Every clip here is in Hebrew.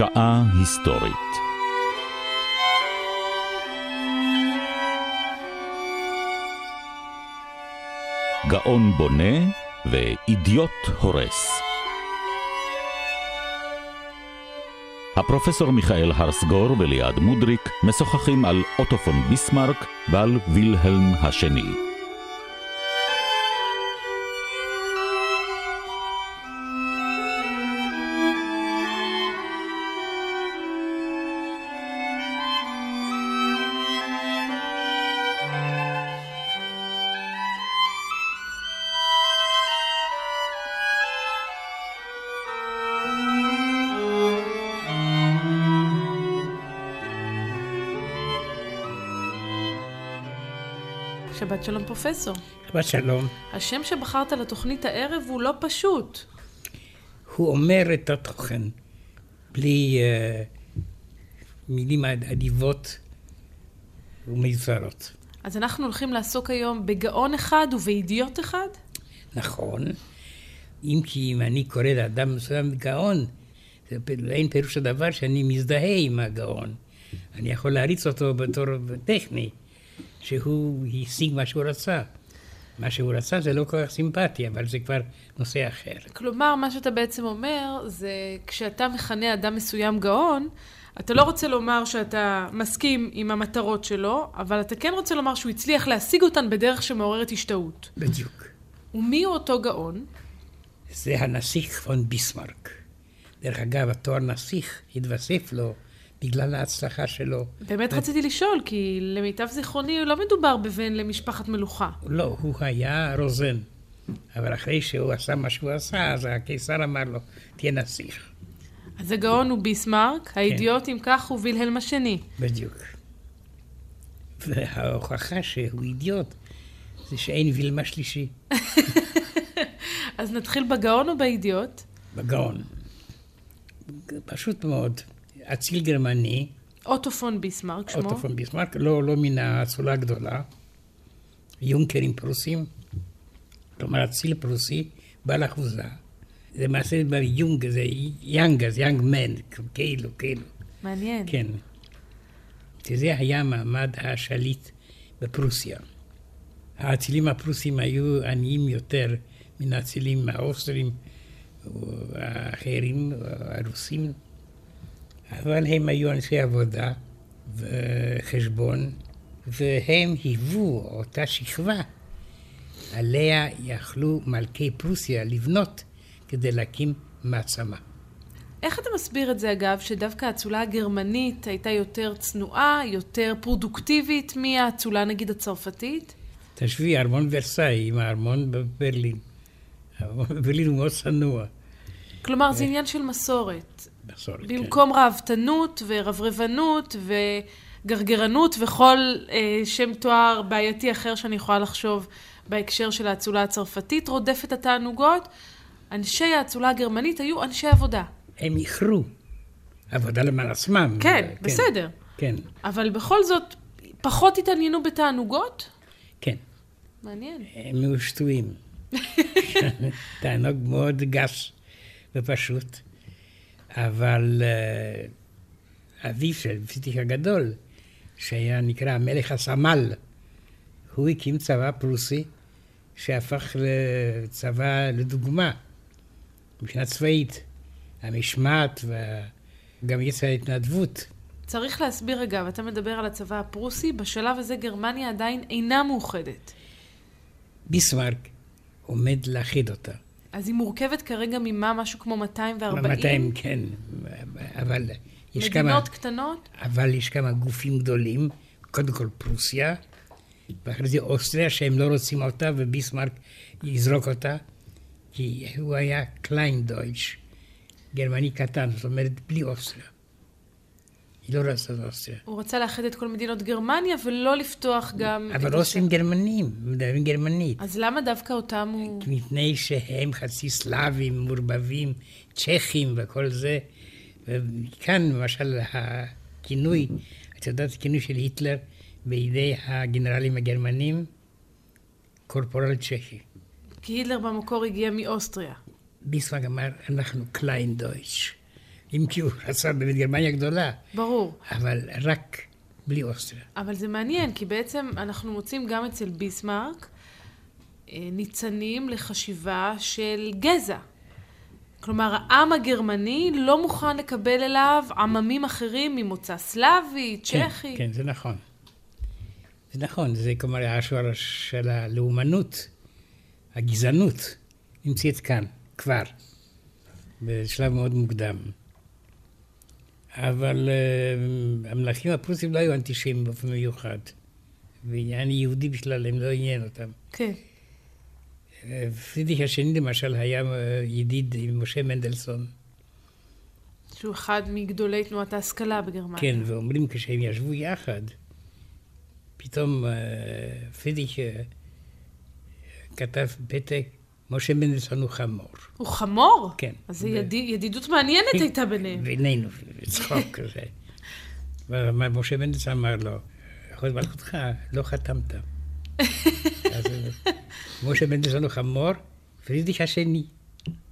שעה היסטורית גאון בונה ואידיוט הורס הפרופסור מיכאל הרסגור וליעד מודריק משוחחים על אוטו פון ביסמרק ועל וילהלם השני. שבת שלום פרופסור. שבת שלום. השם שבחרת לתוכנית הערב הוא לא פשוט. הוא אומר את התוכן, בלי uh, מילים אדיבות ומיוסרות. אז אנחנו הולכים לעסוק היום בגאון אחד ובאידיוט אחד? נכון. אם כי אם אני קורא לאדם מסוים גאון, זה אין פירוש הדבר שאני מזדהה עם הגאון. אני יכול להריץ אותו בתור טכני. שהוא השיג מה שהוא רצה. מה שהוא רצה זה לא כל כך סימפטי, אבל זה כבר נושא אחר. כלומר, מה שאתה בעצם אומר, זה כשאתה מכנה אדם מסוים גאון, אתה לא רוצה לומר שאתה מסכים עם המטרות שלו, אבל אתה כן רוצה לומר שהוא הצליח להשיג אותן בדרך שמעוררת השתאות. בדיוק. ומי הוא אותו גאון? זה הנסיך פון ביסמרק. דרך אגב, התואר נסיך התווסף לו בגלל ההצלחה שלו. באמת ו... רציתי לשאול, כי למיטב זיכרוני לא מדובר בבן למשפחת מלוכה. לא, הוא היה רוזן. אבל אחרי שהוא עשה מה שהוא עשה, אז הקיסר אמר לו, תהיה נסיך. אז הגאון הוא ביסמרק, כן. האידיוט אם כך הוא וילהלם השני. בדיוק. וההוכחה שהוא אידיוט זה שאין וילמה שלישי. אז נתחיל בגאון או באידיוט? בגאון. פשוט מאוד. אציל גרמני. אוטו פון ביסמרק שמו? אוטו פון ביסמרק, לא, לא מן האצולה הגדולה. יונקרים פרוסים, כלומר אציל פרוסי, בעל אחוזה. זה מעשה ב jung, זה young, זה young man, כאילו, כאילו. מעניין. כן. שזה היה מעמד השליט בפרוסיה. האצילים הפרוסים היו עניים יותר מן האצילים האוסטרים, האחרים, הרוסים. אבל הם היו אנשי עבודה וחשבון, והם היוו אותה שכבה עליה יכלו מלכי פרוסיה לבנות כדי להקים מעצמה. איך אתה מסביר את זה אגב, שדווקא האצולה הגרמנית הייתה יותר צנועה, יותר פרודוקטיבית מהאצולה נגיד הצרפתית? תשווי, ארמון ורסאי עם הארמון בברלין. הארמון בברלין הוא מאוד צנוע. כלומר, זה עניין של מסורת. מסורת, כן. במקום ראוותנות ורברבנות וגרגרנות וכל אה, שם תואר בעייתי אחר שאני יכולה לחשוב בהקשר של האצולה הצרפתית, רודפת התענוגות, אנשי האצולה הגרמנית היו אנשי עבודה. הם איחרו. עבודה למען עצמם. כן, כן, בסדר. כן. אבל בכל זאת, פחות התעניינו בתענוגות? כן. מעניין. הם היו שטויים. תענוג מאוד גס ופשוט. אבל uh, אביו של פיטיך הגדול, שהיה נקרא המלך הסמל, הוא הקים צבא פרוסי שהפך לצבא לדוגמה מבחינה צבאית, המשמעת וגם יצא ההתנדבות. צריך להסביר רגע, ואתה מדבר על הצבא הפרוסי, בשלב הזה גרמניה עדיין אינה מאוחדת. ביסמרק עומד לאחד אותה. אז היא מורכבת כרגע ממה? משהו כמו 240? 200, כן. אבל יש מדינות כמה... מדינות קטנות? אבל יש כמה גופים גדולים. קודם כל פרוסיה, ואחרי זה אוסטריה, שהם לא רוצים אותה, וביסמרק יזרוק אותה, כי הוא היה קליין דויטש, גרמני קטן, זאת אומרת, בלי אוסטריה. היא לא רצתה את אוסטריה. הוא רצה לאחד את כל מדינות גרמניה ולא לפתוח גם... אבל אוסטרים גרמנים, מדברים גרמנית. אז למה דווקא אותם הוא... מפני שהם חצי סלאבים, מעורבבים, צ'כים וכל זה. וכאן למשל הכינוי, את יודעת, הכינוי של היטלר בידי הגנרלים הגרמנים, קורפורל צ'כי. כי היטלר במקור הגיע מאוסטריה. ביסמרק אמר, אנחנו klein deutsch. אם כי הוא רצה באמת גרמניה גדולה, ברור. אבל רק בלי אוסטריה. אבל זה מעניין, כי בעצם אנחנו מוצאים גם אצל ביסמרק אה, ניצנים לחשיבה של גזע. כלומר, העם הגרמני לא מוכן לקבל אליו עממים אחרים ממוצא סלאבי, צ'כי. כן, כן, זה נכון. זה נכון, זה כלומר השורש של הלאומנות, הגזענות, נמצאת כאן, כבר, בשלב מאוד מוקדם. אבל uh, המלכים הפרוסים לא היו אנטישמים באופן מיוחד. ועניין יהודי בכלל, הם לא עניין אותם. כן. פרידריך השני למשל היה אה, ידיד עם משה מנדלסון. שהוא אחד מגדולי תנועת ההשכלה בגרמניה. כן, ואומרים כשהם ישבו יחד, פתאום אה, פרידריך אה, כתב פתק, משה מנדלסון הוא חמור. הוא חמור? כן. אז ו... יד... ידידות מעניינת הייתה ביניהם. בינינו, צחוק כזה. ומשה מנדלסון אמר לו, יכול מלכותך, לא חתמת. אז משה מנדלסון הוא חמור, פרידריך השני.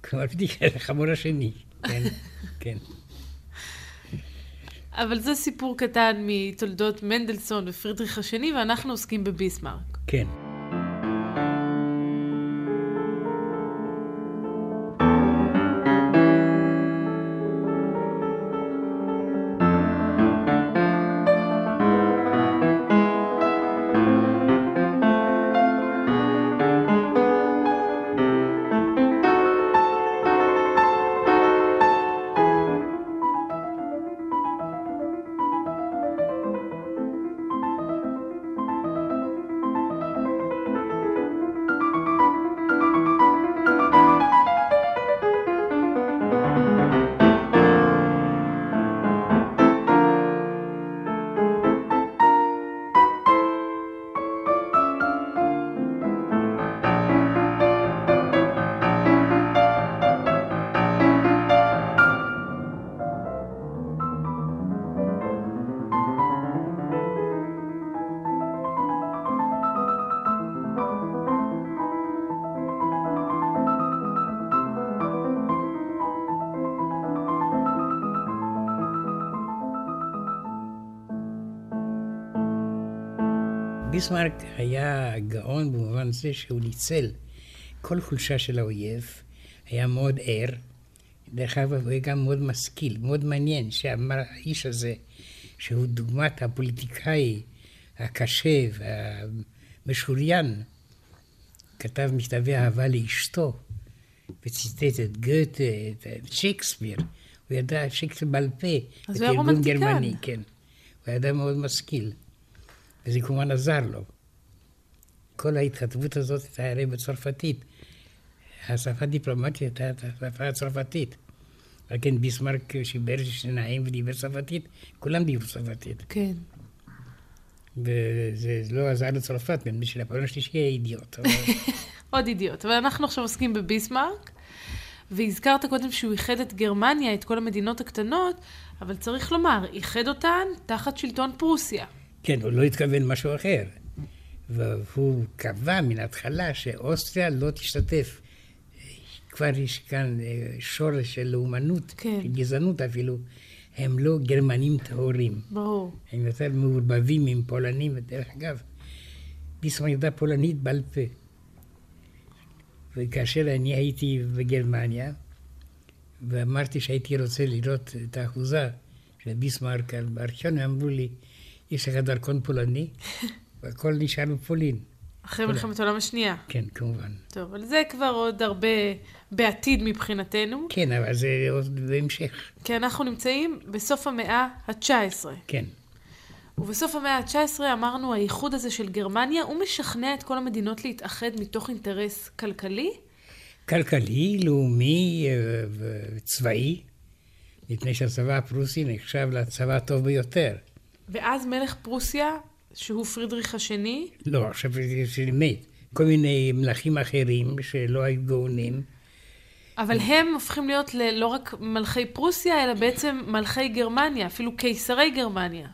כלומר, פרידריך החמור השני. כן, כן. אבל זה סיפור קטן מתולדות מנדלסון ופרידריך השני, ואנחנו עוסקים בביסמרק. כן. ביסמרק היה גאון במובן זה שהוא ניצל כל חולשה של האויב, היה מאוד ער. דרך אגב, הוא היה גם מאוד משכיל, מאוד מעניין שאמר האיש הזה, שהוא דוגמת הפוליטיקאי הקשה והמשוריין, כתב מכתבי אהבה לאשתו, וציטט את גוטה, את שייקספיר. הוא ידע שייקספיר בעל פה. אז הוא היה רומנטיקן. גרמני, כן. הוא היה מאוד משכיל. וזה כמובן עזר לו. כל ההתכתבות הזאת הייתה הרי בצרפתית. השפה הדיפלומטית הייתה השפה הצרפתית. רק כן ביסמרק שיבר שניים ודיבר צרפתית, כולם דיברו צרפתית. כן. וזה לא עזר לצרפת, מפני שלפעמים השלישי היה אידיוט. עוד אידיוט. אבל אנחנו עכשיו עוסקים בביסמרק, והזכרת קודם שהוא איחד את גרמניה, את כל המדינות הקטנות, אבל צריך לומר, איחד אותן תחת שלטון פרוסיה. כן, הוא לא התכוון משהו אחר. והוא קבע מן ההתחלה שאוסטריה לא תשתתף. כבר יש כאן אה, שורש של לאומנות, כן. של גזענות אפילו. הם לא גרמנים טהורים. ברור. הם יותר מעורבבים עם פולנים, ודרך אגב, ביסמן ידע פולנית בעל פה. וכאשר אני הייתי בגרמניה, ואמרתי שהייתי רוצה לראות את האחוזה של ביסמרק בארכיון, אמרו לי, יש לך דרכון פולני, והכל נשאר בפולין. אחרי מלחמת העולם השנייה. כן, כמובן. טוב, אבל זה כבר עוד הרבה בעתיד מבחינתנו. כן, אבל זה עוד בהמשך. כי אנחנו נמצאים בסוף המאה ה-19. כן. ובסוף המאה ה-19 אמרנו, האיחוד הזה של גרמניה, הוא משכנע את כל המדינות להתאחד מתוך אינטרס כלכלי? כלכלי, לאומי אה, וצבאי, מפני שהצבא הפרוסי נחשב לצבא הטוב ביותר. ואז מלך פרוסיה, שהוא פרידריך השני? לא, עכשיו השני מת. כל מיני מלכים אחרים שלא היו גאונים. אבל הם הופכים להיות לא רק מלכי פרוסיה, אלא בעצם מלכי גרמניה, אפילו קיסרי גרמניה.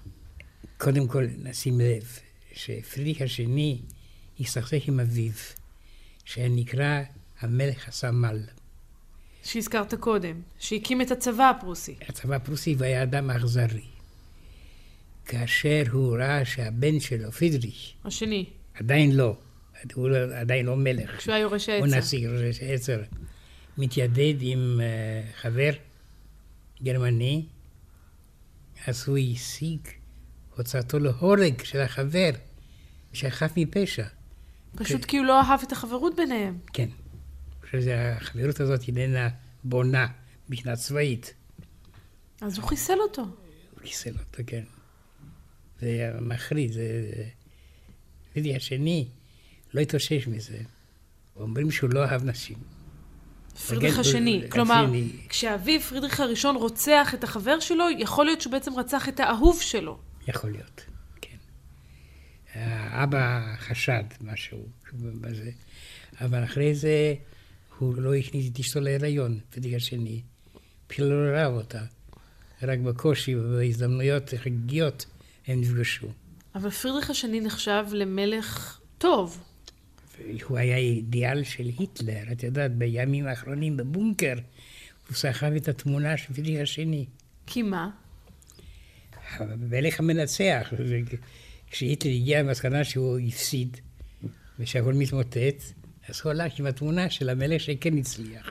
קודם כל, נשים לב שפרידריך השני הסתכסך עם אביו, שנקרא המלך הסמל. שהזכרת קודם, שהקים את הצבא הפרוסי. הצבא הפרוסי והיה אדם אכזרי. כאשר הוא ראה שהבן שלו, פרידריך, השני, עדיין לא, הוא לא- עדיין לא מלך, כשהוא היה יורש הוא העצה. נשיא ראש עשר, מתיידד עם אה, חבר גרמני, אז הוא השיג הוצאתו להורג של החבר, שחף מפשע. פשוט כי הוא לא אהב את החברות ביניהם. כן. שהחברות הזאת איננה בונה מבחינה צבאית. אז הוא חיסל אותו. הוא חיסל אותו, כן. זה היה מחריד, זה... פרידי השני לא התאושש מזה. אומרים שהוא לא אהב נשים. פרידריך השני. כלומר, השני. כשאביו פרידריך הראשון רוצח את החבר שלו, יכול להיות שהוא בעצם רצח את האהוב שלו. יכול להיות, כן. האבא חשד משהו בזה, אבל אחרי זה הוא לא הכניס את אשתו להיריון, פרידי השני. בכלל לא ראה אותה. רק בקושי ובהזדמנויות חגיגיות הם נפגשו. אבל פרידריך השני נחשב למלך טוב. הוא היה אידיאל של היטלר, את יודעת, בימים האחרונים בבונקר, הוא סחב את התמונה של פרידריך השני. כי מה? המלך המנצח. כשהיטלר הגיע למסקנה שהוא הפסיד ושהכול מתמוטט, אז הוא הלך עם התמונה של המלך שכן הצליח.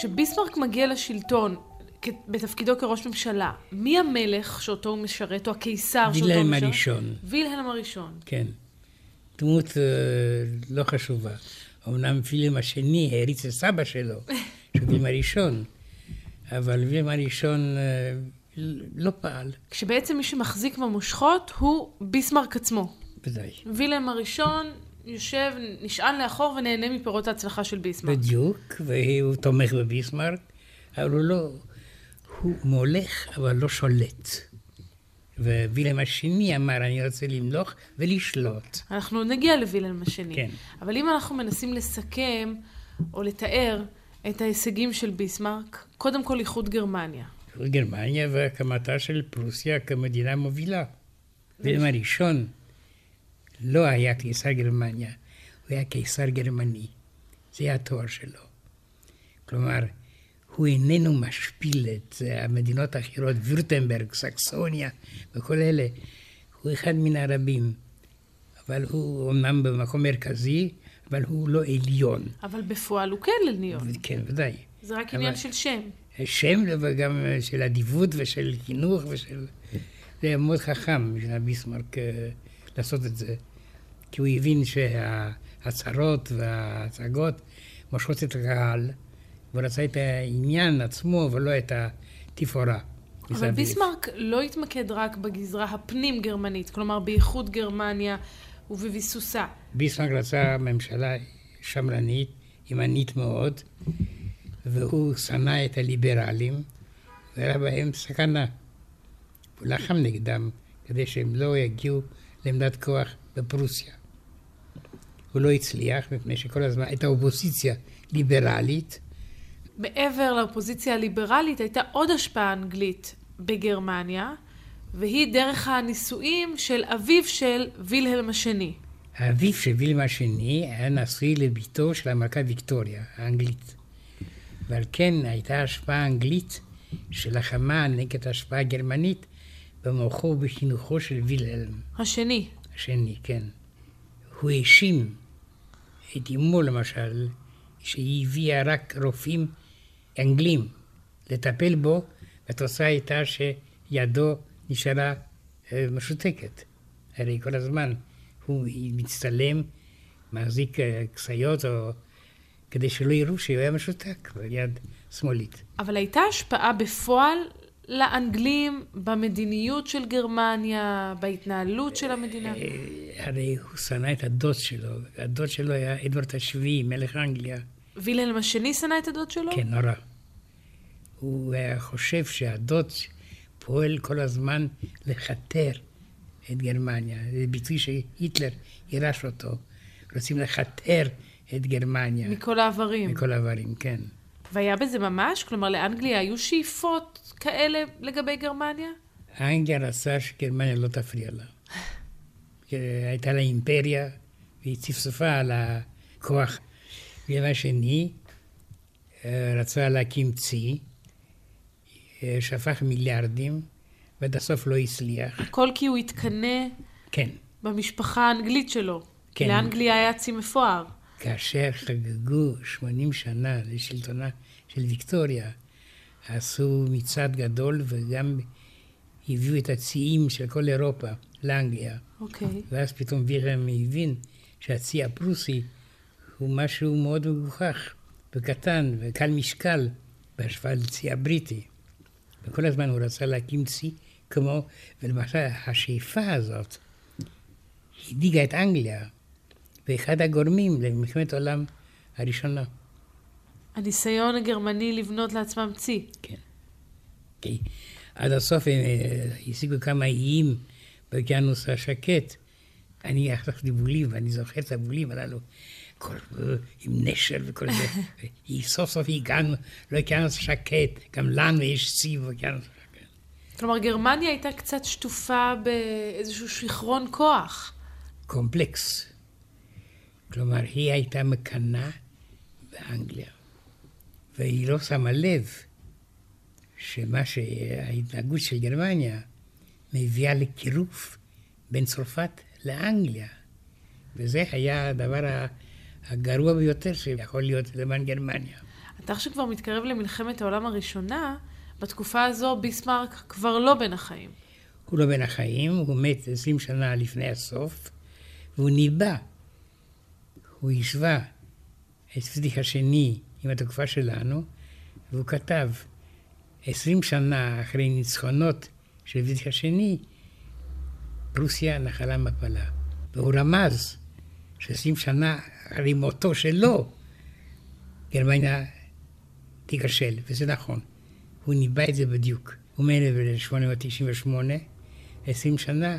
כשביסמרק מגיע לשלטון, בתפקידו כראש ממשלה, מי המלך שאותו הוא משרת, או הקיסר שאותו הוא וילהלם משרת? הראשון, וילהלם הראשון. כן. דמות אה, לא חשובה. אמנם וילם השני העריץ את סבא שלו, שהוא וילם הראשון, אבל וילם הראשון אה, לא פעל, כשבעצם מי שמחזיק במושכות הוא ביסמרק עצמו. ודאי. וילהלם הראשון יושב, נשען לאחור ונהנה מפירות ההצלחה של ביסמרק. בדיוק, והוא תומך בביסמרק, אבל הוא לא, הוא מולך אבל לא שולט. ווילם השני אמר, אני רוצה למלוך ולשלוט. אנחנו נגיע לווילהלם השני. כן. אבל אם אנחנו מנסים לסכם או לתאר את ההישגים של ביסמרק, קודם כל איחוד גרמניה. גרמניה והקמתה של פרוסיה כמדינה מובילה. וילם הראשון לא היה קיסר גרמניה, הוא היה קיסר גרמני. זה היה התואר שלו. כלומר, הוא איננו משפיל את אה, המדינות האחרות, וירטנברג, סקסוניה וכל אלה. הוא אחד מן הרבים. אבל הוא אומנם במקום מרכזי, אבל הוא לא עליון. אבל בפועל הוא כן עליון. כן, ודאי. זה רק עניין של שם. שם וגם של אדיבות ושל חינוך ושל... זה מאוד חכם בשביל ביסמרק אה, לעשות את זה. כי הוא הבין שההצהרות וההצגות מושכות את הקהל, והוא רצה את העניין עצמו ולא את התפאורה. אבל. ביסמרק לא התמקד רק בגזרה הפנים-גרמנית, כלומר באיחוד גרמניה ובביסוסה. ביסמרק רצה ממשלה שמרנית, ימנית מאוד, והוא שנא את הליברלים, והיה בהם סכנה. הוא לחם נגדם כדי שהם לא יגיעו לעמדת כוח בפרוסיה. הוא לא הצליח, מפני שכל הזמן הייתה אופוזיציה ליברלית. מעבר לאופוזיציה הליברלית, הייתה עוד השפעה אנגלית בגרמניה, והיא דרך הנישואים של אביו של וילהלם השני. האביו של וילהלם השני היה נשוי לביתו של המלכה ויקטוריה, האנגלית. ועל כן הייתה השפעה אנגלית שלחמה נגד ההשפעה הגרמנית במוחו ובחינוכו של וילהלם. השני. השני, כן. הוא האשים את אמו למשל, שהיא הביאה רק רופאים אנגלים לטפל בו, והתוצאה הייתה שידו נשארה אה, משותקת. הרי כל הזמן הוא מצטלם, מחזיק אה, כסיות, או כדי שלא יראו שהוא היה משותק ביד שמאלית. אבל הייתה השפעה בפועל לאנגלים במדיניות של גרמניה, בהתנהלות של המדינה? אה, הרי הוא שנא את הדוד שלו, הדוד שלו היה אדוארד השביעי, מלך אנגליה. וילהלם השני שנא את הדוד שלו? כן, נורא. הוא היה חושב שהדוד פועל כל הזמן לכתר את גרמניה. זה ביטוי שהיטלר יירש אותו. רוצים לכתר את גרמניה. מכל העברים. מכל העברים, כן. והיה בזה ממש? כלומר, לאנגליה היו שאיפות כאלה לגבי גרמניה? אנגליה רצה שגרמניה לא תפריע לה. הייתה לה אימפריה, והיא צפצפה על הכוח. דבר שני, אה, רצה להקים צי, אה, שפך מיליארדים, ועד הסוף לא הצליח. הכל כי הוא התקנא כן. במשפחה האנגלית שלו. כן. לאנגליה היה צי מפואר. כאשר חגגו 80 שנה לשלטונה של ויקטוריה, עשו מצעד גדול וגם הביאו את הציים של כל אירופה לאנגליה. אוקיי. Okay. ואז פתאום וירם הבין שהצי הפרוסי הוא משהו מאוד מגוחך וקטן וקל משקל בהשוואה לצי הבריטי. וכל הזמן הוא רצה להקים צי כמו, ולמשל השאיפה הזאת הדאיגה את אנגליה. ואחד הגורמים למלחמת העולם הראשונה. הניסיון הגרמני לבנות לעצמם צי. כן. כי עד הסוף הם אה, השיגו כמה איים באוקיינוס השקט. אני אכלתי בולים, ואני זוכר את הבולים הללו, כל, עם נשר וכל זה. סוף סוף הגענו לאוקיינוס השקט, גם לנו יש צי באוקיינוס השקט. כלומר, גרמניה הייתה קצת שטופה באיזשהו שיכרון כוח. קומפלקס. כלומר, היא הייתה מקנאה באנגליה, והיא לא שמה לב שמה שההתנהגות של גרמניה מביאה לקירוף בין צרפת לאנגליה. וזה היה הדבר הגרוע ביותר שיכול להיות למען גרמניה. אתה עכשיו כבר מתקרב למלחמת העולם הראשונה, בתקופה הזו ביסמרק כבר לא בין החיים. הוא לא בין החיים, הוא מת עשרים שנה לפני הסוף, והוא ניבא הוא השווה את פרידריך השני עם התקופה שלנו, והוא כתב, עשרים שנה אחרי ניצחונות של פרידריך השני, פרוסיה נחלה מפלה. והוא רמז שעשרים שנה אחרי מותו שלו, גרמניה תיכשל, וזה נכון. הוא ניבא את זה בדיוק. הוא מ-1898, עשרים שנה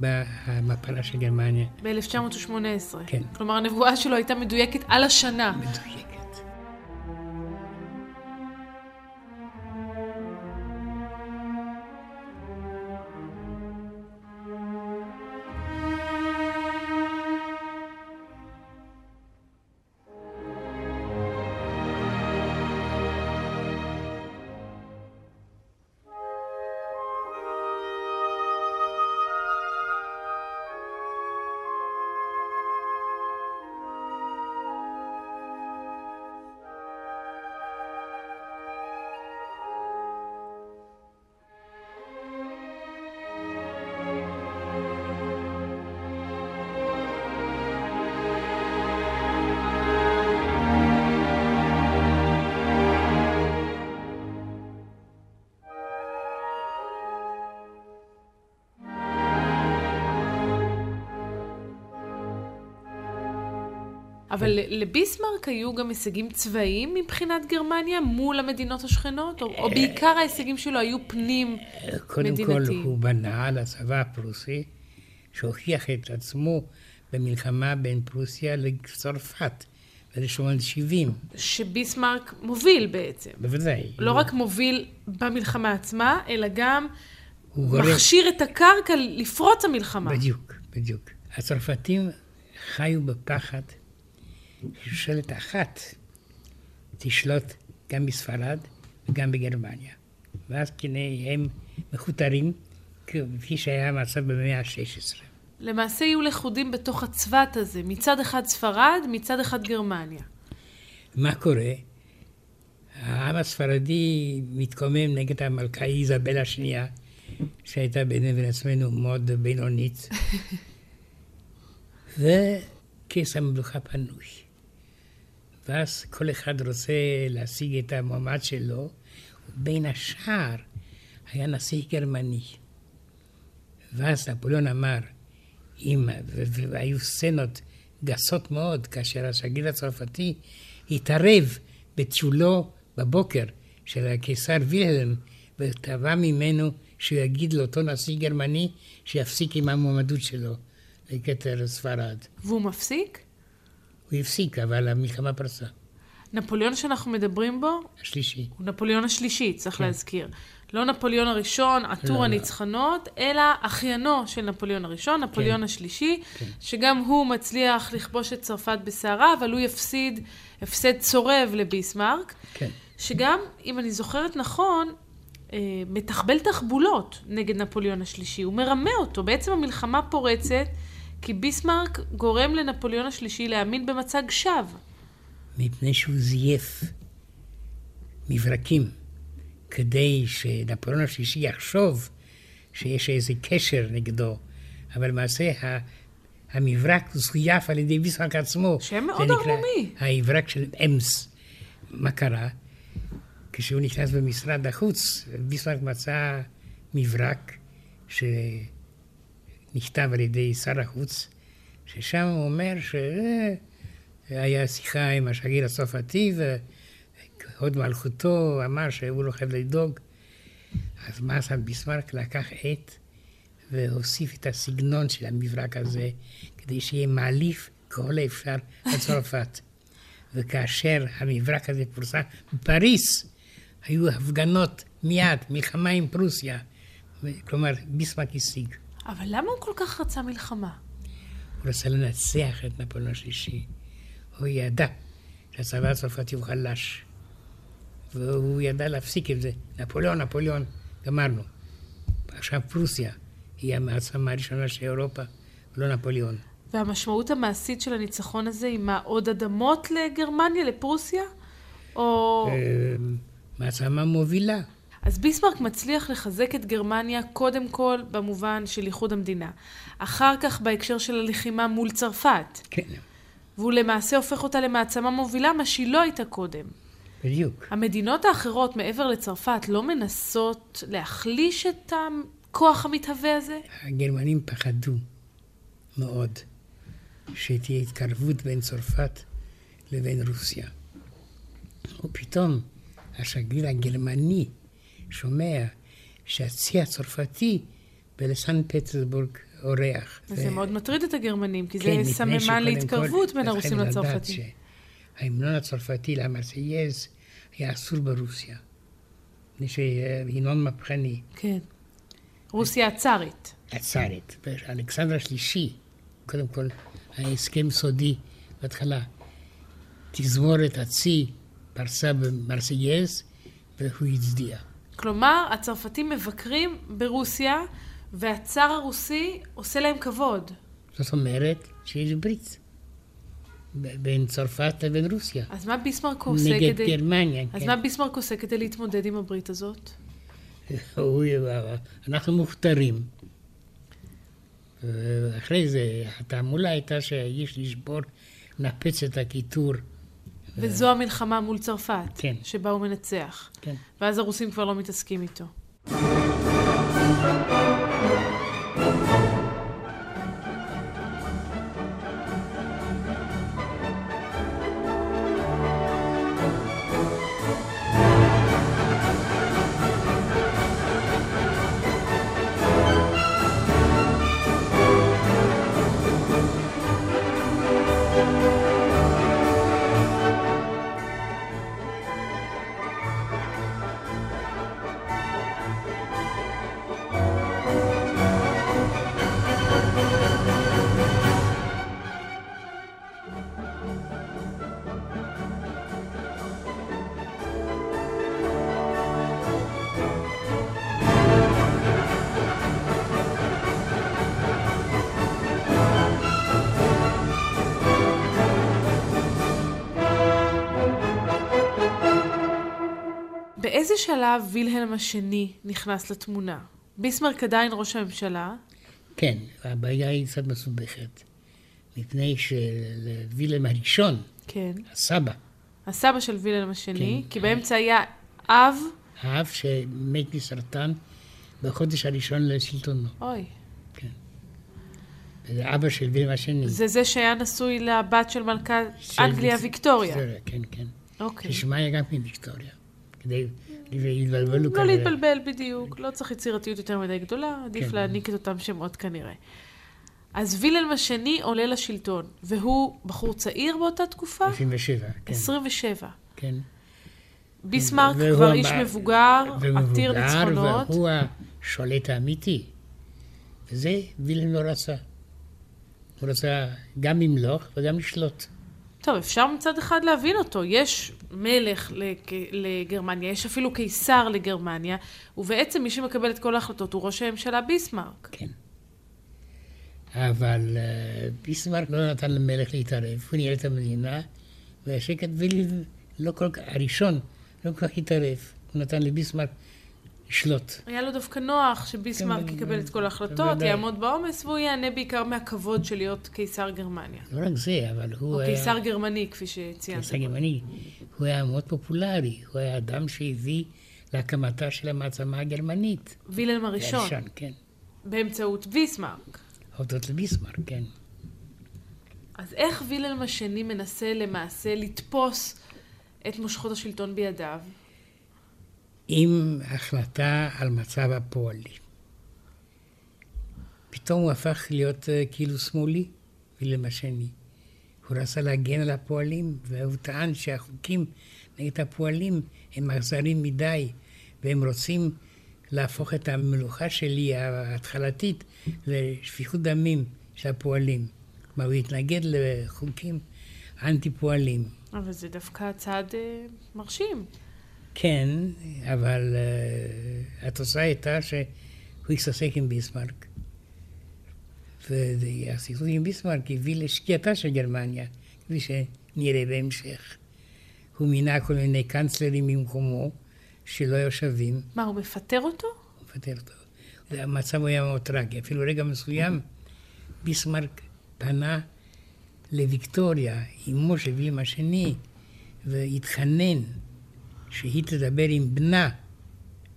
במפלה של גרמניה. ב-1918. כן. כלומר, הנבואה שלו הייתה מדויקת על השנה. מדויקת. אבל לביסמרק היו גם הישגים צבאיים מבחינת גרמניה מול המדינות השכנות? או, או בעיקר ההישגים שלו היו פנים קודם מדינתי? קודם כל הוא בנה על הצבא הפרוסי, שהוכיח את עצמו במלחמה בין פרוסיה לצרפת, ב-1870. שביסמרק מוביל בעצם. בוודאי. לא רק מוביל במלחמה עצמה, אלא גם. מכשיר את הקרקע לפרוץ המלחמה. בדיוק, בדיוק. הצרפתים חיו בפחד ששושלת אחת תשלוט גם בספרד וגם בגרמניה. ואז כנה הם מכותרים, כפי שהיה המצב במאה ה-16. למעשה יהיו לכודים בתוך הצבת הזה, מצד אחד ספרד, מצד אחד גרמניה. מה קורה? העם הספרדי מתקומם נגד המלכה איזבל השנייה, שהייתה בינינו ובין עצמנו מאוד בינונית, וכס המלוכה פנוי. ואז כל אחד רוצה להשיג את המועמד שלו, ובין השאר היה נשיא גרמני. ואז נפוליאון אמר, אם, והיו סצנות גסות מאוד, כאשר השגריר הצרפתי התערב בטיולו בבוקר של הקיסר וילהלם, ותבע ממנו שהוא יגיד לאותו נשיא גרמני שיפסיק עם המועמדות שלו לכתר ספרד. והוא מפסיק? הוא הפסיק, אבל המלחמה פרצה. נפוליאון שאנחנו מדברים בו, השלישי. הוא נפוליאון השלישי, צריך כן. להזכיר. לא נפוליאון הראשון, עטור לא, לא. הניצחונות, אלא אחיינו של נפוליאון הראשון, נפוליאון כן. השלישי, כן. שגם הוא מצליח לכבוש את צרפת בסערה, אבל הוא יפסיד הפסד צורב לביסמרק, כן. שגם, אם אני זוכרת נכון, אה, מתחבל תחבולות נגד נפוליאון השלישי. הוא מרמה אותו. בעצם המלחמה פורצת, כי ביסמרק גורם לנפוליאון השלישי להאמין במצג שווא. מפני שהוא זייף מברקים, כדי שנפוליאון השלישי יחשוב שיש איזה קשר נגדו, אבל למעשה ה- המברק זויף על ידי ביסמרק עצמו. שם מאוד ערמומי. המברק של אמס. מה קרה? כשהוא נכנס במשרד החוץ, ביסמרק מצא מברק שנכתב על ידי שר החוץ, ששם הוא אומר שהיה שיחה עם השגריר הצרפתי, והוד מלכותו אמר שהוא לא חייב לדאוג. אז מה עשה ביסמרק? לקח עט והוסיף את הסגנון של המברק הזה, כדי שיהיה מעליף ככל האפשר לצרפת. וכאשר המברק הזה פורסם בפריס, היו הפגנות מיד, מלחמה עם פרוסיה. כלומר, ביסמרק השיג. אבל למה הוא כל כך רצה מלחמה? הוא רצה לנצח את נפוליאון השלישי. הוא ידע שהצבא הצרפתי הוא חלש. והוא ידע להפסיק את זה. נפוליאון, נפוליאון, גמרנו. עכשיו פרוסיה היא המעצמה הראשונה של אירופה, ולא נפוליאון. והמשמעות המעשית של הניצחון הזה היא מה, עוד אדמות לגרמניה, לפרוסיה? או... אה, מעצמה מובילה. אז ביסמרק מצליח לחזק את גרמניה קודם כל במובן של איחוד המדינה. אחר כך בהקשר של הלחימה מול צרפת. כן, והוא למעשה הופך אותה למעצמה מובילה, מה שהיא לא הייתה קודם. בדיוק. המדינות האחרות מעבר לצרפת לא מנסות להחליש את הכוח המתהווה הזה? הגרמנים פחדו מאוד שתהיה התקרבות בין צרפת לבין רוסיה. ופתאום השגריר הגרמני שומע שהצי הצרפתי בלסן פטרסבורג אורח. וזה ו- מאוד מטריד את הגרמנים, כי כן, זה סממן להתקרבות בין הרוסים לצרפתים. שההמנון הצרפתי למרסייז היה אסור ברוסיה. מפני שהמנון מהפכני. כן. רוסיה הצארית. הצארית. ואלכסנדר השלישי, קודם כל, היה הסכם סודי בהתחלה. תזמורת הצי פצחה במרסייז, והוא הצדיע. כלומר, הצרפתים מבקרים ברוסיה, והצאר הרוסי עושה להם כבוד. זאת אומרת שיש ברית בין צרפת לבין רוסיה. אז מה ביסמרק עושה נגד כדי... גרמניה, אז כן. מה ביסמרק עושה כדי להתמודד עם הברית הזאת? אנחנו מוכתרים. ואחרי זה, התעמולה הייתה שיש לשבור, לנפץ את הקיטור. וזו המלחמה מול צרפת, כן. שבה הוא מנצח. כן. ואז הרוסים כבר לא מתעסקים איתו. שלב וילהלם השני נכנס לתמונה? ביסמרק עדיין ראש הממשלה, כן, הבעיה היא קצת מסובכת. מפני שלווילם הראשון, כן, הסבא, הסבא של וילהלם השני, כן. כי באמצע היה אב, האב שמת מסרטן בחודש הראשון לשלטונו. אוי, וזה אבא של וילם השני. זה זה שהיה נשוי לבת של מלכת של- אנגליה ויקטוריה. כן, כן. אוקיי. ששמה היה גם כן כדי להתבלבלו לא. להתבלבל בדיוק, לא צריך יצירתיות יותר מדי גדולה, עדיף כן. להעניק את אותם שמות כנראה. אז וילהלם השני עולה לשלטון, והוא בחור צעיר באותה תקופה? 27, כן. 27. כן. ביסמרק כבר איש מבוגר, עתיר ומבוגר, ניצחונות. והוא השולט האמיתי. וזה וילם לא רצה. הוא רצה גם למלוך וגם לשלוט. טוב, אפשר מצד אחד להבין אותו. יש מלך לג- לגרמניה, יש אפילו קיסר לגרמניה, ובעצם מי שמקבל את כל ההחלטות הוא ראש הממשלה ביסמרק. כן. אבל אה, ביסמרק לא נתן למלך להתערב, הוא ניהל את המדינה, והשקט וילי לא כל כך, הראשון לא כל כך התערב, הוא נתן לביסמרק לשלוט. היה לו דווקא נוח שביסמרק כן, יקבל את כל ההחלטות, בוודאי. יעמוד בעומס, והוא ייהנה בעיקר מהכבוד של להיות קיסר גרמניה. לא רק זה, אבל הוא או היה... קיסר גרמני, כפי שציינת. קיסר גרמני. הוא היה מאוד פופולרי, הוא היה אדם שהביא להקמתה של המעצמה הגרמנית. וילהלם הראשון, הראשון, כן. באמצעות ביסמרק. הודות לביסמרק, כן. אז איך וילהלם השני מנסה למעשה לתפוס את מושכות השלטון בידיו? עם החלטה על מצב הפועלים. פתאום הוא הפך להיות אה, כאילו שמאלי, וילם השני. הוא רצה להגן על הפועלים, והוא טען שהחוקים נגד הפועלים הם אכזריים מדי, והם רוצים להפוך את המלוכה שלי, ההתחלתית, לשפיכות דמים של הפועלים. כלומר, הוא התנגד לחוקים אנטי פועלים. אבל זה דווקא צעד אה, מרשים. כן, אבל uh, התוצאה הייתה שהוא הסתסק עם ביסמרק. והסכסוך עם ביסמרק הביא לשקיעתה של גרמניה, כפי שנראה בהמשך. הוא מינה כל מיני קאנצלרים במקומו, שלא היו שווים, מה, הוא מפטר אותו? הוא מפטר אותו. המצב היה מאוד טרגי. אפילו רגע מסוים, ביסמרק פנה לוויקטוריה, אמו של וילם השני, והתחנן שהיא תדבר עם בנה,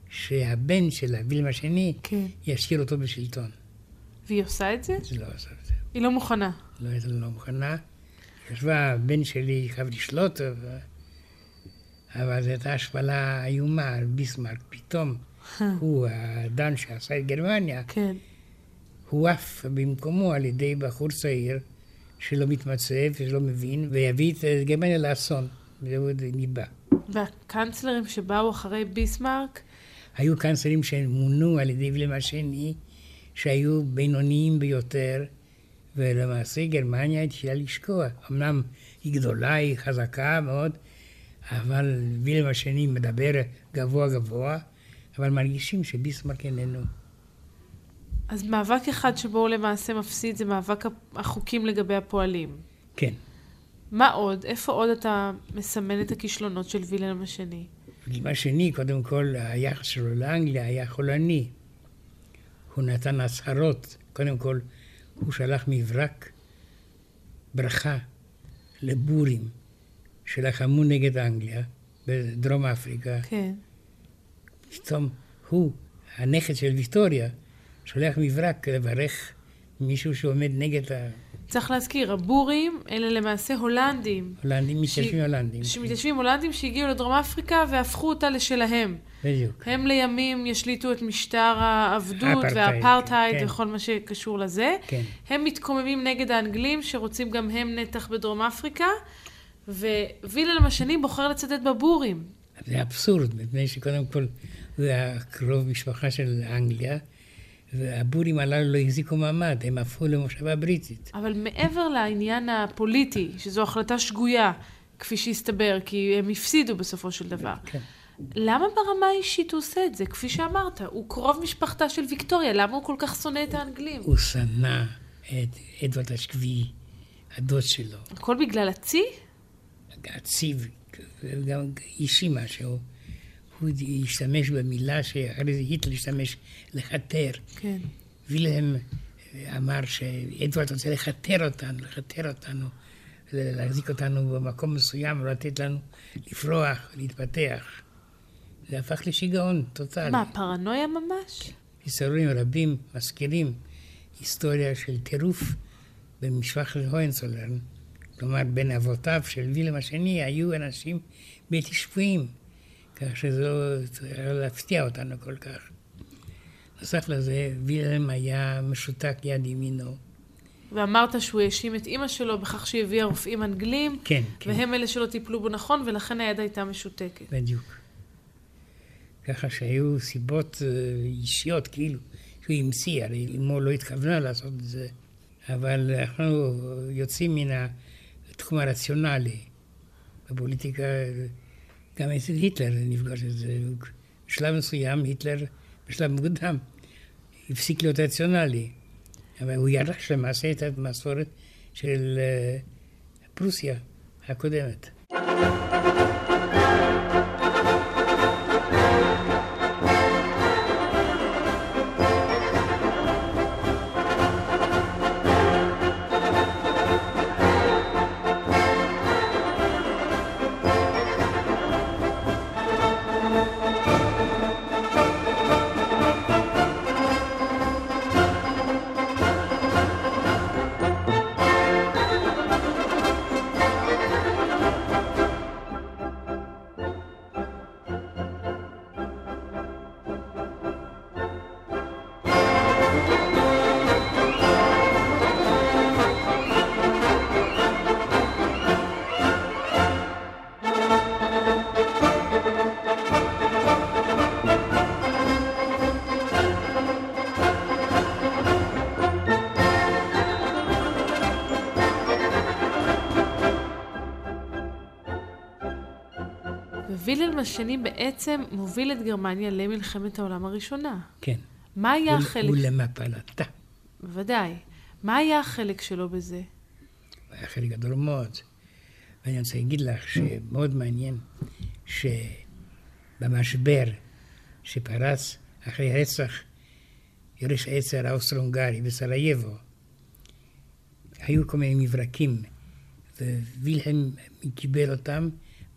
שהבן שלה, וילם השני, כן. ישאיר אותו בשלטון. והיא עושה את זה? זה לא עשה את זה. היא לא מוכנה. לא הייתה לא מוכנה. ישבה, הבן שלי חייב לשלוט. אבל זו הייתה השפלה איומה על ביסמרק. פתאום הוא, האדם שעשה את גרמניה, כן. הוא עף במקומו על ידי בחור צעיר שלא מתמצא ושלא מבין, ויביא את גרמניה לאסון. והוא ניבא. והקאנצלרים שבאו אחרי ביסמרק, היו קאנצלרים שמונו על ידי וילם השני, שהיו בינוניים ביותר, ולמעשה גרמניה התחילה לשקוע. אמנם היא גדולה, היא חזקה מאוד, אבל וילם השני מדבר גבוה גבוה, אבל מרגישים שביסמרק איננו. אז מאבק אחד שבו הוא למעשה מפסיד זה מאבק החוקים לגבי הפועלים. כן. מה עוד? איפה עוד אתה מסמן את הכישלונות של וילהלם השני? וילם השני, קודם כל, היחס שלו לאנגליה היה חולני. הוא נתן הצהרות. קודם כל, הוא שלח מברק ברכה לבורים שלחמו נגד אנגליה בדרום אפריקה. כן. פתאום הוא, הנכד של ויטוריה, שולח מברק לברך מישהו שעומד נגד צריך להזכיר, הבורים אלה למעשה הולנדים. ההולנדים, מתיישבים הולנדים. שמתיישבים הולנדים שהגיעו לדרום אפריקה והפכו אותה לשלהם. בדיוק. הם לימים ישליטו את משטר העבדות האפרטהייד, והאפרטהייד כן. וכל מה שקשור לזה. כן. הם מתקוממים נגד האנגלים שרוצים גם הם נתח בדרום אפריקה, ווילהלם השני בוחר לצדד בבורים. זה אבסורד, מפני שקודם כל הוא היה קרוב משפחה של אנגליה, והבורים הללו לא החזיקו מעמד, הם הפכו למושבה בריטית. אבל מעבר לעניין הפוליטי, שזו החלטה שגויה, כפי שהסתבר, כי הם הפסידו בסופו של דבר, כן. למה ברמה האישית הוא עושה את זה? כפי שאמרת, הוא קרוב משפחתה של ויקטוריה, למה הוא כל כך שונא את האנגלים? הוא שנא את אדוארד השביעי, הדוד שלו, הכל בגלל הצי? הציב, וגם אישי משהו. הוא השתמש במילה שאחרי זה היטלר השתמש, לכתר. כן. וילהם אמר שאדוארד רוצה לכתר אותנו, לכתר אותנו, להחזיק אותנו במקום מסוים ולתת לנו לפרוח, להתפתח. זה הפך לשיגעון טוטאלי. מה, פרנויה ממש? היסטוריונים רבים מזכירים היסטוריה של טירוף במשפחת הוינסולרן. כלומר, בין אבותיו של וילם השני היו אנשים בלתי שפויים, כך שזה לא צריך להפתיע אותנו כל כך. נוסף לזה, וילם היה משותק יד ימינו. ואמרת שהוא האשים את אימא שלו בכך שהיא הביאה רופאים אנגלים, כן, כן. והם אלה שלא טיפלו בו נכון, ולכן היד הייתה משותקת. בדיוק. ככה שהיו סיבות אה, אישיות, כאילו, שהוא המציא, הרי אמו לא התכוונה לעשות את זה, אבל אנחנו יוצאים מן התחום הרציונלי. בפוליטיקה, גם אצל היטלר נפגש את זה. בשלב מסוים היטלר, בשלב מוקדם, הפסיק להיות רציונלי. אבל הוא ירש למעשה את המסורת של אה, פרוסיה הקודמת. השני בעצם מוביל את גרמניה למלחמת העולם הראשונה. כן. מה היה החלק... ולמפלתה. בוודאי. מה היה החלק שלו בזה? היה חלק גדול מאוד. ואני רוצה להגיד לך שמאוד מעניין שבמשבר שפרץ אחרי הרצח יורש העצר האוסטרו-הונגרי בסרייבו, היו כל מיני מברקים, ווילהלם קיבל אותם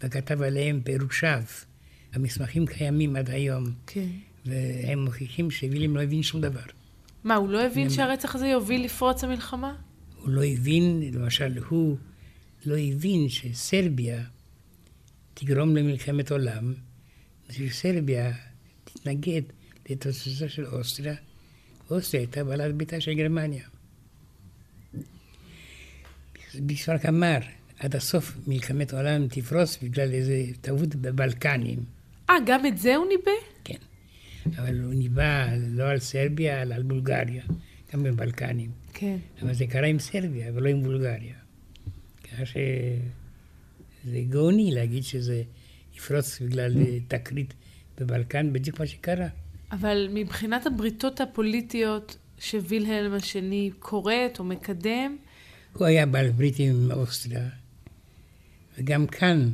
וכתב עליהם פירושיו. המסמכים קיימים עד היום, כן. והם מוכיחים שווילהלם לא הבין שום דבר. מה, הוא לא הבין הם- שהרצח הזה יוביל לפרוץ המלחמה? הוא לא הבין, למשל, הוא לא הבין שסרביה תגרום למלחמת עולם, ושסרביה תתנגד לתוצאתה של אוסטריה, ואוסטריה הייתה בעלת ביתה של גרמניה. ביסמרק אמר, עד הסוף מלחמת העולם תפרוס בגלל איזה טעות בבלקנים. אה, גם את זה הוא ניבא? כן. אבל הוא ניבא לא על סרביה, אלא על בולגריה, גם בבלקנים. כן. אבל זה קרה עם סרביה ולא עם בולגריה. ככה שזה גאוני להגיד שזה יפרוץ בגלל תקרית בבלקן, בדיוק מה שקרה. אבל מבחינת הבריתות הפוליטיות שווילהלם השני כורת או מקדם, הוא היה בעל ברית עם אוסטריה, וגם כאן,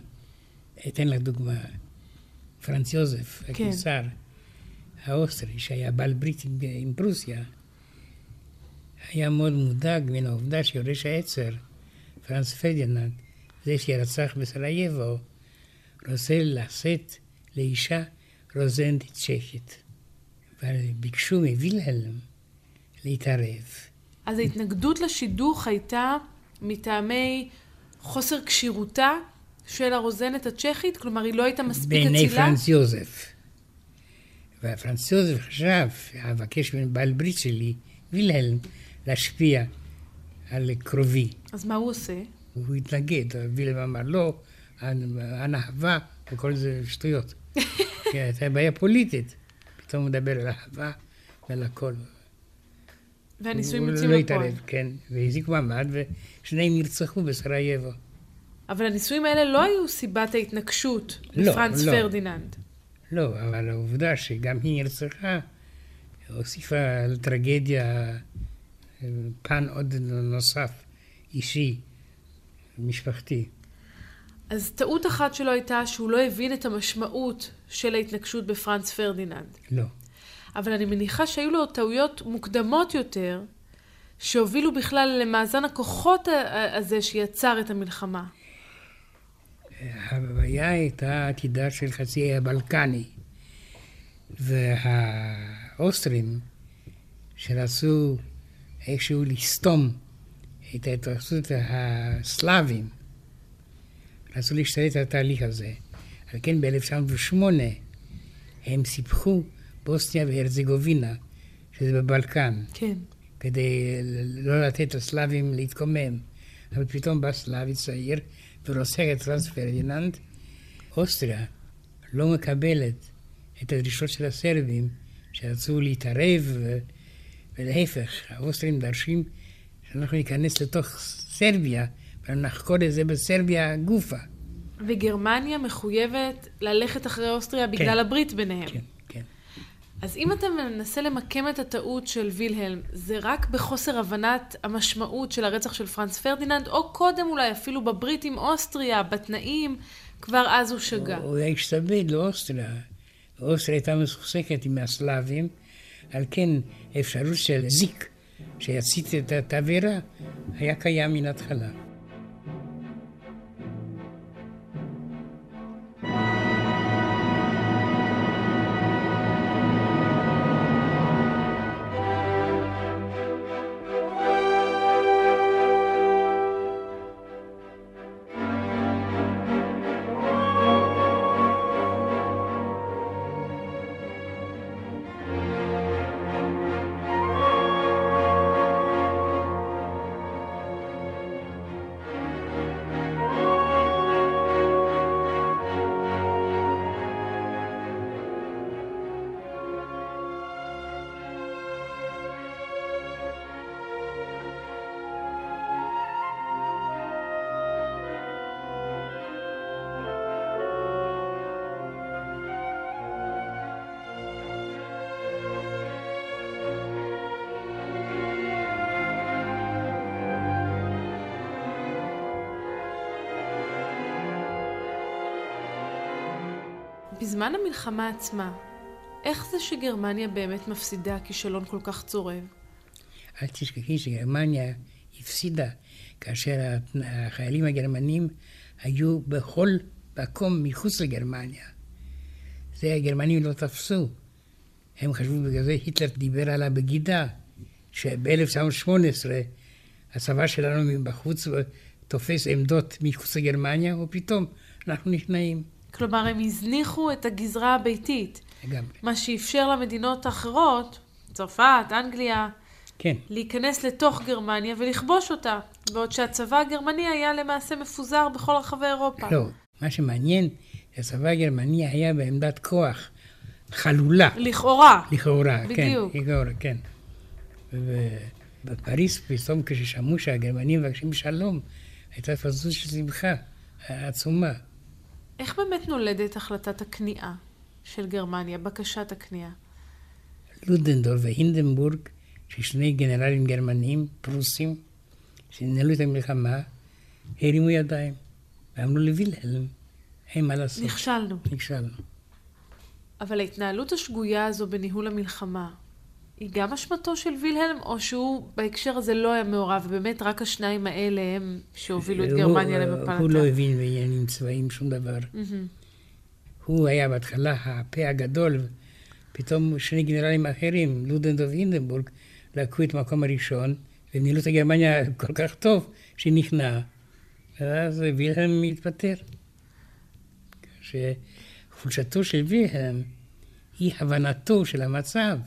אתן לך דוגמה, פרנץ יוזף, כן. הקיסר האוסטרי, שהיה בעל ברית עם, עם פרוסיה, היה מאוד מודאג מן העובדה שיורש העצר, פרנץ פרדיננד, זה שרצח בסרייבו, רוצה לשאת לאישה רוזנת צ'כית. וביקשו מווילהלם להתערב. אז ההתנגדות לשידוך הייתה מטעמי חוסר כשירותה של הרוזנת הצ'כית? כלומר, היא לא הייתה מספיק בעיני אצילה? פרנס יוזף. ופרנס יוזף חשב, אבקש מן בעל ברית שלי, וילהלם, להשפיע על קרובי. אז מה הוא עושה? הוא התנגד, וילהלם אמר לא, אנא אהבה, וכל זה שטויות. כי הייתה בעיה פוליטית. פתאום הוא מדבר על אהבה ועל הכל. והנישואים הוא יוצאים לא לפועל. התערב, כן, והחזיק מעמד, ושניהם נרצחו בסרייבו. אבל הנישואים האלה לא היו סיבת ההתנגשות לא, בפרנס לא. פרדיננד. לא, אבל העובדה שגם היא נרצחה, הוסיפה לטרגדיה פן עוד נוסף, אישי, משפחתי. אז טעות אחת שלו הייתה שהוא לא הבין את המשמעות של ההתנגשות בפרנץ פרדיננד. לא. אבל אני מניחה שהיו לו טעויות מוקדמות יותר, שהובילו בכלל למאזן הכוחות הזה שיצר את המלחמה. הבעיה הייתה עתידה של חצי הבלקני, והאוסטרים, שרצו איכשהו לסתום את ההתרחשות הסלאבים, רצו להשתלט על התהליך הזה. על כן ב-1908 הם סיפחו בוסניה והרזגובינה, שזה בבלקן. כן. כדי לא לתת לסלאבים להתקומם. אבל פתאום בא סלאבי צעיר ורוצח את פרנץ פרדיננד. אוסטריה לא מקבלת את הדרישות של הסרבים שרצו להתערב, ולהפך, האוסטרים דורשים שאנחנו ניכנס לתוך סרביה ונחקור את זה בסרביה גופה. וגרמניה מחויבת ללכת אחרי אוסטריה בגלל כן, הברית ביניהם. כן, כן. אז אם אתה מנסה למקם את הטעות של וילהלם, זה רק בחוסר הבנת המשמעות של הרצח של פרנץ פרדיננד, או קודם אולי אפילו בברית עם אוסטריה, בתנאים, כבר אז הוא שגה. הוא היה השתבד לאוסטריה. אוסטריה הייתה מסוכסכת עם הסלאבים, על כן אפשרות של זיק שיצית את התבערה היה קיים מן ההתחלה. בזמן המלחמה עצמה, איך זה שגרמניה באמת מפסידה כישלון כל כך צורב? אל תשכחי שגרמניה הפסידה כאשר החיילים הגרמנים היו בכל מקום מחוץ לגרמניה. זה הגרמנים לא תפסו. הם חשבו בגלל זה היטלר דיבר על הבגידה, שב-1918 הצבא שלנו מבחוץ תופס עמדות מחוץ לגרמניה, ופתאום אנחנו נכנעים. כלומר, הם הזניחו את הגזרה הביתית. לגמרי. מה שאפשר למדינות האחרות, צרפת, אנגליה, כן. להיכנס לתוך גרמניה ולכבוש אותה, בעוד שהצבא הגרמני היה למעשה מפוזר בכל רחבי אירופה. לא, מה שמעניין, הצבא הגרמני היה בעמדת כוח חלולה. לכאורה. לכאורה, בדיוק. כן. לכאורה, כן. ובפריס פתאום כששמעו שהגרמנים מבקשים שלום, הייתה פזוז של שמחה עצומה. איך באמת נולדת החלטת הכניעה של גרמניה, בקשת הכניעה? לודנדורף והינדנבורג, ששני גנרלים גרמנים, פרוסים, שניהלו את המלחמה, הרימו ידיים ואמרו לווילהלם, אין מה לעשות. נכשלנו. נכשלנו. אבל ההתנהלות השגויה הזו בניהול המלחמה, היא גם אשמתו של וילהלם, או שהוא בהקשר הזה לא היה מעורב, ובאמת רק השניים האלה הם שהובילו את גרמניה למפלתה? הוא לא הבין בעניינים צבאיים שום דבר. הוא היה בהתחלה הפה הגדול, פתאום שני גנרלים אחרים, לודנדוב ואינדנבורג, לקחו את המקום הראשון, וניהלו את הגרמניה כל כך טוב, שנכנע. ואז וילהלם התפטר. שחולשתו של וילהלם היא הבנתו של המצב.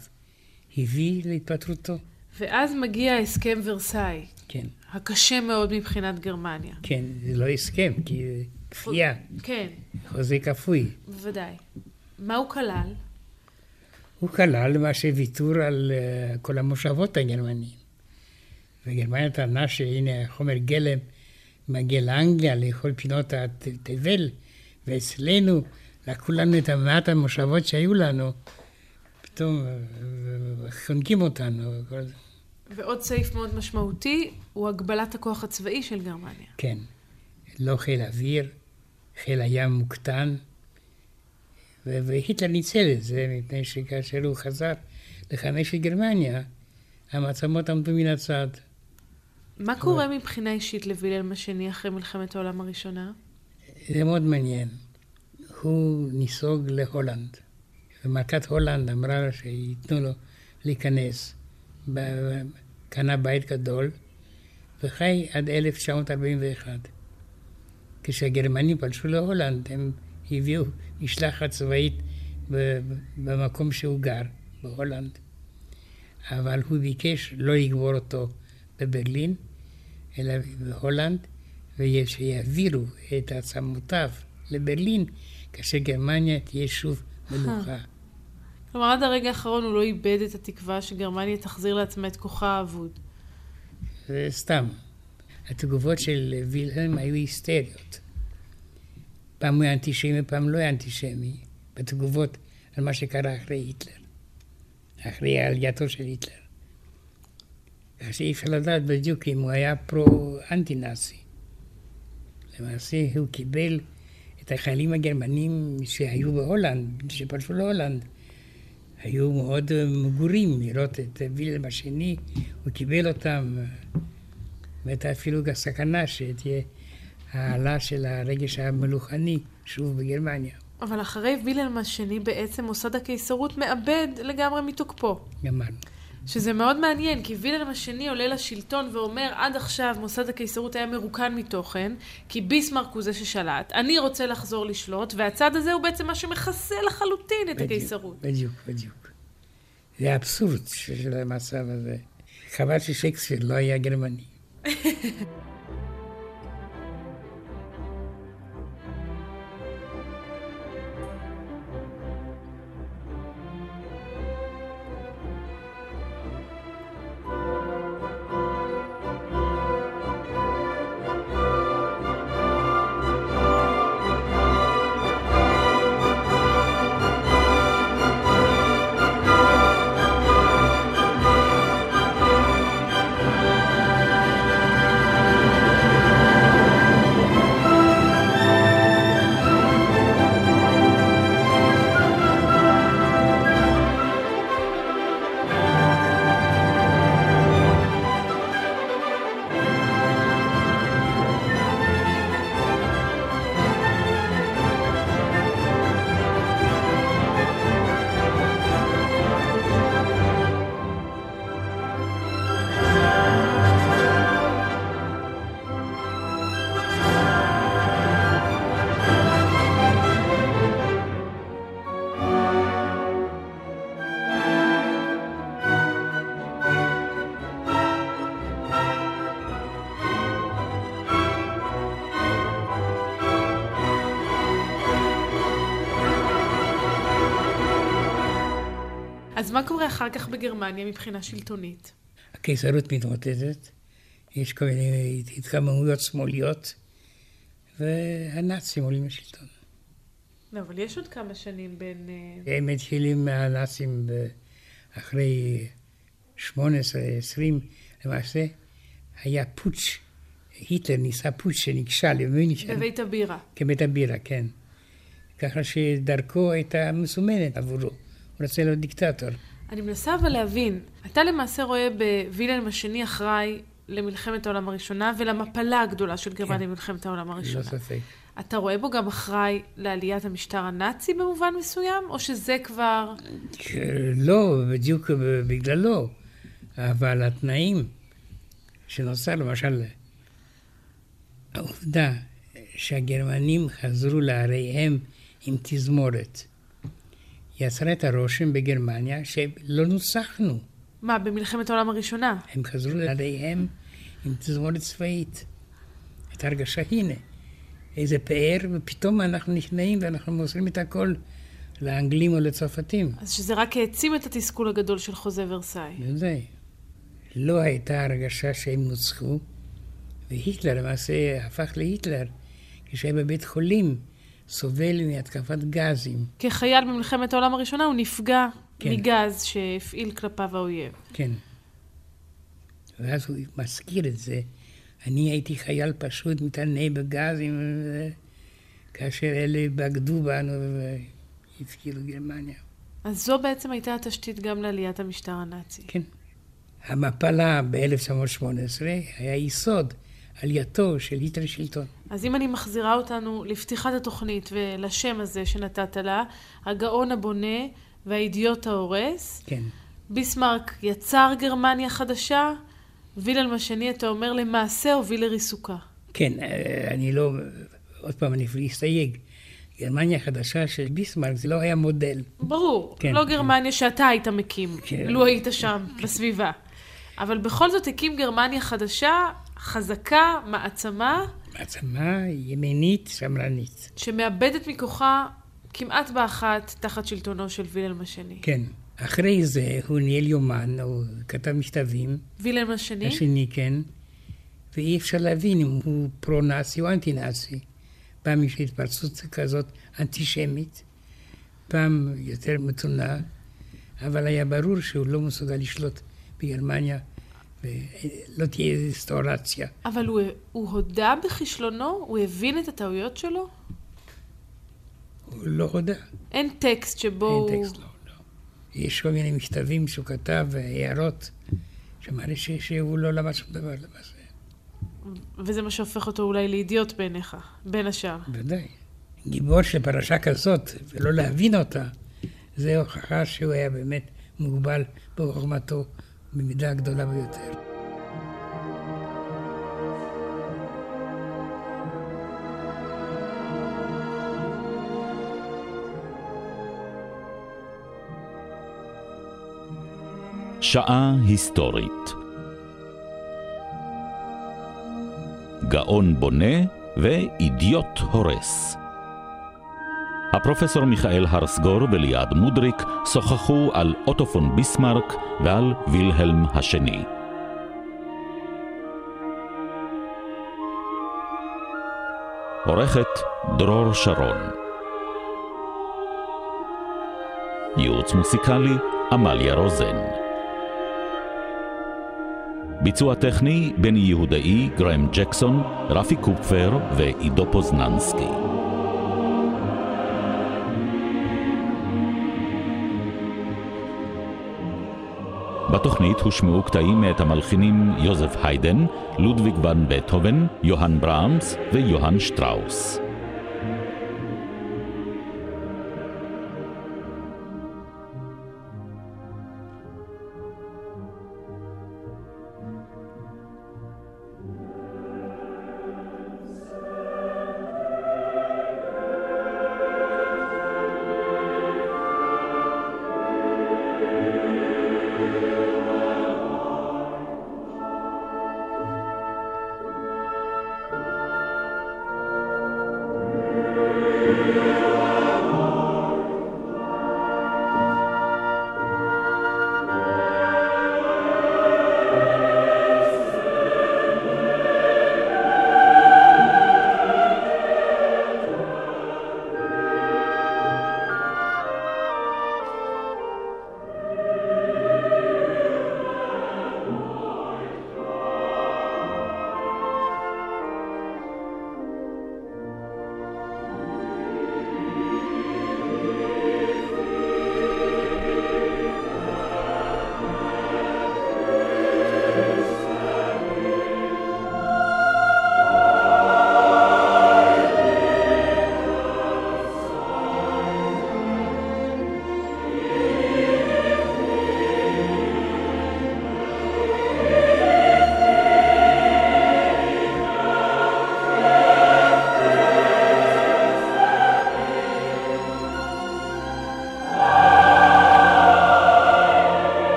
הביא להתפטרותו. ואז מגיע הסכם ורסאי. כן. הקשה מאוד מבחינת גרמניה. כן, זה לא הסכם, כי זה כפייה. כן. חוזה כפוי. בוודאי. מה הוא כלל? הוא כלל למעשה ויתור על uh, כל המושבות הגרמניים. וגרמניה טענה שהנה חומר גלם מגיע לאנגליה, לכל פינות התבל, ואצלנו לקחו לנו את המעט המושבות שהיו לנו. פתאום חונקים אותנו. ועוד סעיף מאוד משמעותי הוא הגבלת הכוח הצבאי של גרמניה. כן. לא חיל אוויר, חיל הים מוקטן, והיטלר ניצל את זה, מפני שכאשר הוא חזר לחמש את גרמניה, המעצמות עמדו מן הצד. מה קורה מבחינה אישית לווילם השני אחרי מלחמת העולם הראשונה? זה מאוד מעניין. הוא ניסוג להולנד, ומלכת הולנד אמרה לו שייתנו לו להיכנס. קנה בית גדול, וחי עד 1941. כשהגרמנים פלשו להולנד, הם הביאו משלחת צבאית במקום שהוא גר, בהולנד. אבל הוא ביקש לא לקבור אותו בברלין, אלא בהולנד, ושיעבירו את עצמותיו לברלין, כאשר גרמניה תהיה שוב מלוכה. כלומר, עד הרגע האחרון הוא לא איבד את התקווה שגרמניה תחזיר לעצמה את כוחה האבוד. זה סתם. התגובות של וילהלם היו היסטריות. פעם הוא היה אנטישמי, פעם לא היה אנטישמי, בתגובות על מה שקרה אחרי היטלר, אחרי עלייתו של היטלר. כך שאי אפשר לדעת בדיוק אם הוא היה פרו-אנטי-נאצי. למעשה הוא קיבל את החיילים הגרמנים שהיו בהולנד, שפלשו להולנד, היו מאוד מגורים לראות את וילם השני, הוא קיבל אותם, והייתה אפילו סכנה שתהיה העלה של הרגש המלוכני שוב בגרמניה. אבל אחרי וילם השני בעצם מוסד הקיסרות מאבד לגמרי מתוקפו. גמרנו. שזה מאוד מעניין, כי וילם השני עולה לשלטון ואומר, עד עכשיו מוסד הקיסרות היה מרוקן מתוכן, כי ביסמרק הוא זה ששלט, אני רוצה לחזור לשלוט, והצד הזה הוא בעצם מה שמכסה לחלוטין את בדיוק, הקיסרות. בדיוק, בדיוק. זה האבסורד של המצב הזה. חבל ששייקספיר לא היה גרמני. אז מה קורה אחר כך בגרמניה מבחינה שלטונית? הקיסרות מתמוטטת, יש כל מיני התקוממויות שמאליות, והנאצים עולים לשלטון. לא, אבל יש עוד כמה שנים בין... אה, הם מתחילים מהנאצים אחרי 18, 20, למעשה היה פוטש, היטלר ניסה פוטש שנכשל במינכן, בבית הבירה. כבית הבירה, כן. ככה שדרכו הייתה מסומנת עבורו, רצה להיות דיקטטור. אני מנסה אבל להבין, אתה למעשה רואה בווילהלם השני אחראי למלחמת העולם הראשונה ולמפלה הגדולה של גרמניה כן. במלחמת העולם ללא הראשונה. ספק. אתה רואה בו גם אחראי לעליית המשטר הנאצי במובן מסוים, או שזה כבר... לא, בדיוק בגללו, אבל התנאים שנוצר, למשל, העובדה שהגרמנים חזרו לעריהם עם תזמורת, יצרה את הרושם בגרמניה שלא נוצחנו. מה, במלחמת העולם הראשונה? הם חזרו לעריהם עם תזמורת צבאית. הייתה הרגשה, הנה, איזה פאר, ופתאום אנחנו נכנעים ואנחנו מוסרים את הכל לאנגלים או לצרפתים. אז שזה רק העצים את התסכול הגדול של חוזה ורסאי. בוודאי. לא הייתה הרגשה שהם נוצחו, והיטלר למעשה הפך להיטלר כשהיה בבית חולים, סובל מהתקפת גזים. כחייל במלחמת העולם הראשונה הוא נפגע כן. מגז שהפעיל כלפיו האויב. כן. ואז הוא מזכיר את זה. אני הייתי חייל פשוט, מתענה בגזים, כאשר אלה בגדו בנו והפקילו גרמניה. אז זו בעצם הייתה התשתית גם לעליית המשטר הנאצי. כן. המפלה ב-1918 היה יסוד עלייתו של היטלר שלטון. אז אם אני מחזירה אותנו לפתיחת התוכנית ולשם הזה שנתת לה, הגאון הבונה והאידיוט ההורס, כן. ביסמרק יצר גרמניה חדשה, וילהלם השני, אתה אומר, למעשה הוביל לריסוקה. כן, אה, אני לא, עוד פעם, אני אסתייג. גרמניה החדשה של ביסמרק זה לא היה מודל. ברור, כן, לא כן. גרמניה שאתה היית מקים, כן. לו היית שם, בסביבה. אבל בכל זאת הקים גרמניה חדשה, חזקה, מעצמה, מעצמה ימנית שמרנית. שמאבדת מכוחה כמעט באחת תחת שלטונו של וילהלם השני. כן. אחרי זה הוא ניהל יומן, הוא כתב מכתבים, וילהלם השני? השני כן, ואי אפשר להבין אם הוא פרו-נאצי או אנטי-נאצי. פעם יש התפרצות כזאת אנטישמית, פעם יותר מתונה, אבל היה ברור שהוא לא מסוגל לשלוט בגרמניה, ולא תהיה רסטורציה. אבל הוא, הוא הודה בכישלונו? הוא הבין את הטעויות שלו? הוא לא הודה. אין טקסט שבו אין הוא... טקסט, לא, לא. יש כל מיני מכתבים שהוא כתב, הערות, שמראה שהוא לא למד שום דבר למעשה. וזה מה שהופך אותו אולי לאידיוט בעיניך, בין השאר. ודאי. גיבור של פרשה כזאת, ולא להבין אותה, זה הוכחה שהוא היה באמת מוגבל בחוכמתו במידה הגדולה ביותר. שעה היסטורית גאון בונה ואידיוט הורס. הפרופסור מיכאל הרסגור וליעד מודריק שוחחו על אוטו פון ביסמרק ועל וילהלם השני. עורכת דרור שרון. ייעוץ מוסיקלי עמליה רוזן. ביצוע טכני בני יהודאי, גרם ג'קסון, רפי קופפר ועידו פוזננסקי. בתוכנית הושמעו קטעים מאת המלחינים יוזף היידן, לודוויג ון בטהובן, יוהאן ברהמס ויוהאן שטראוס.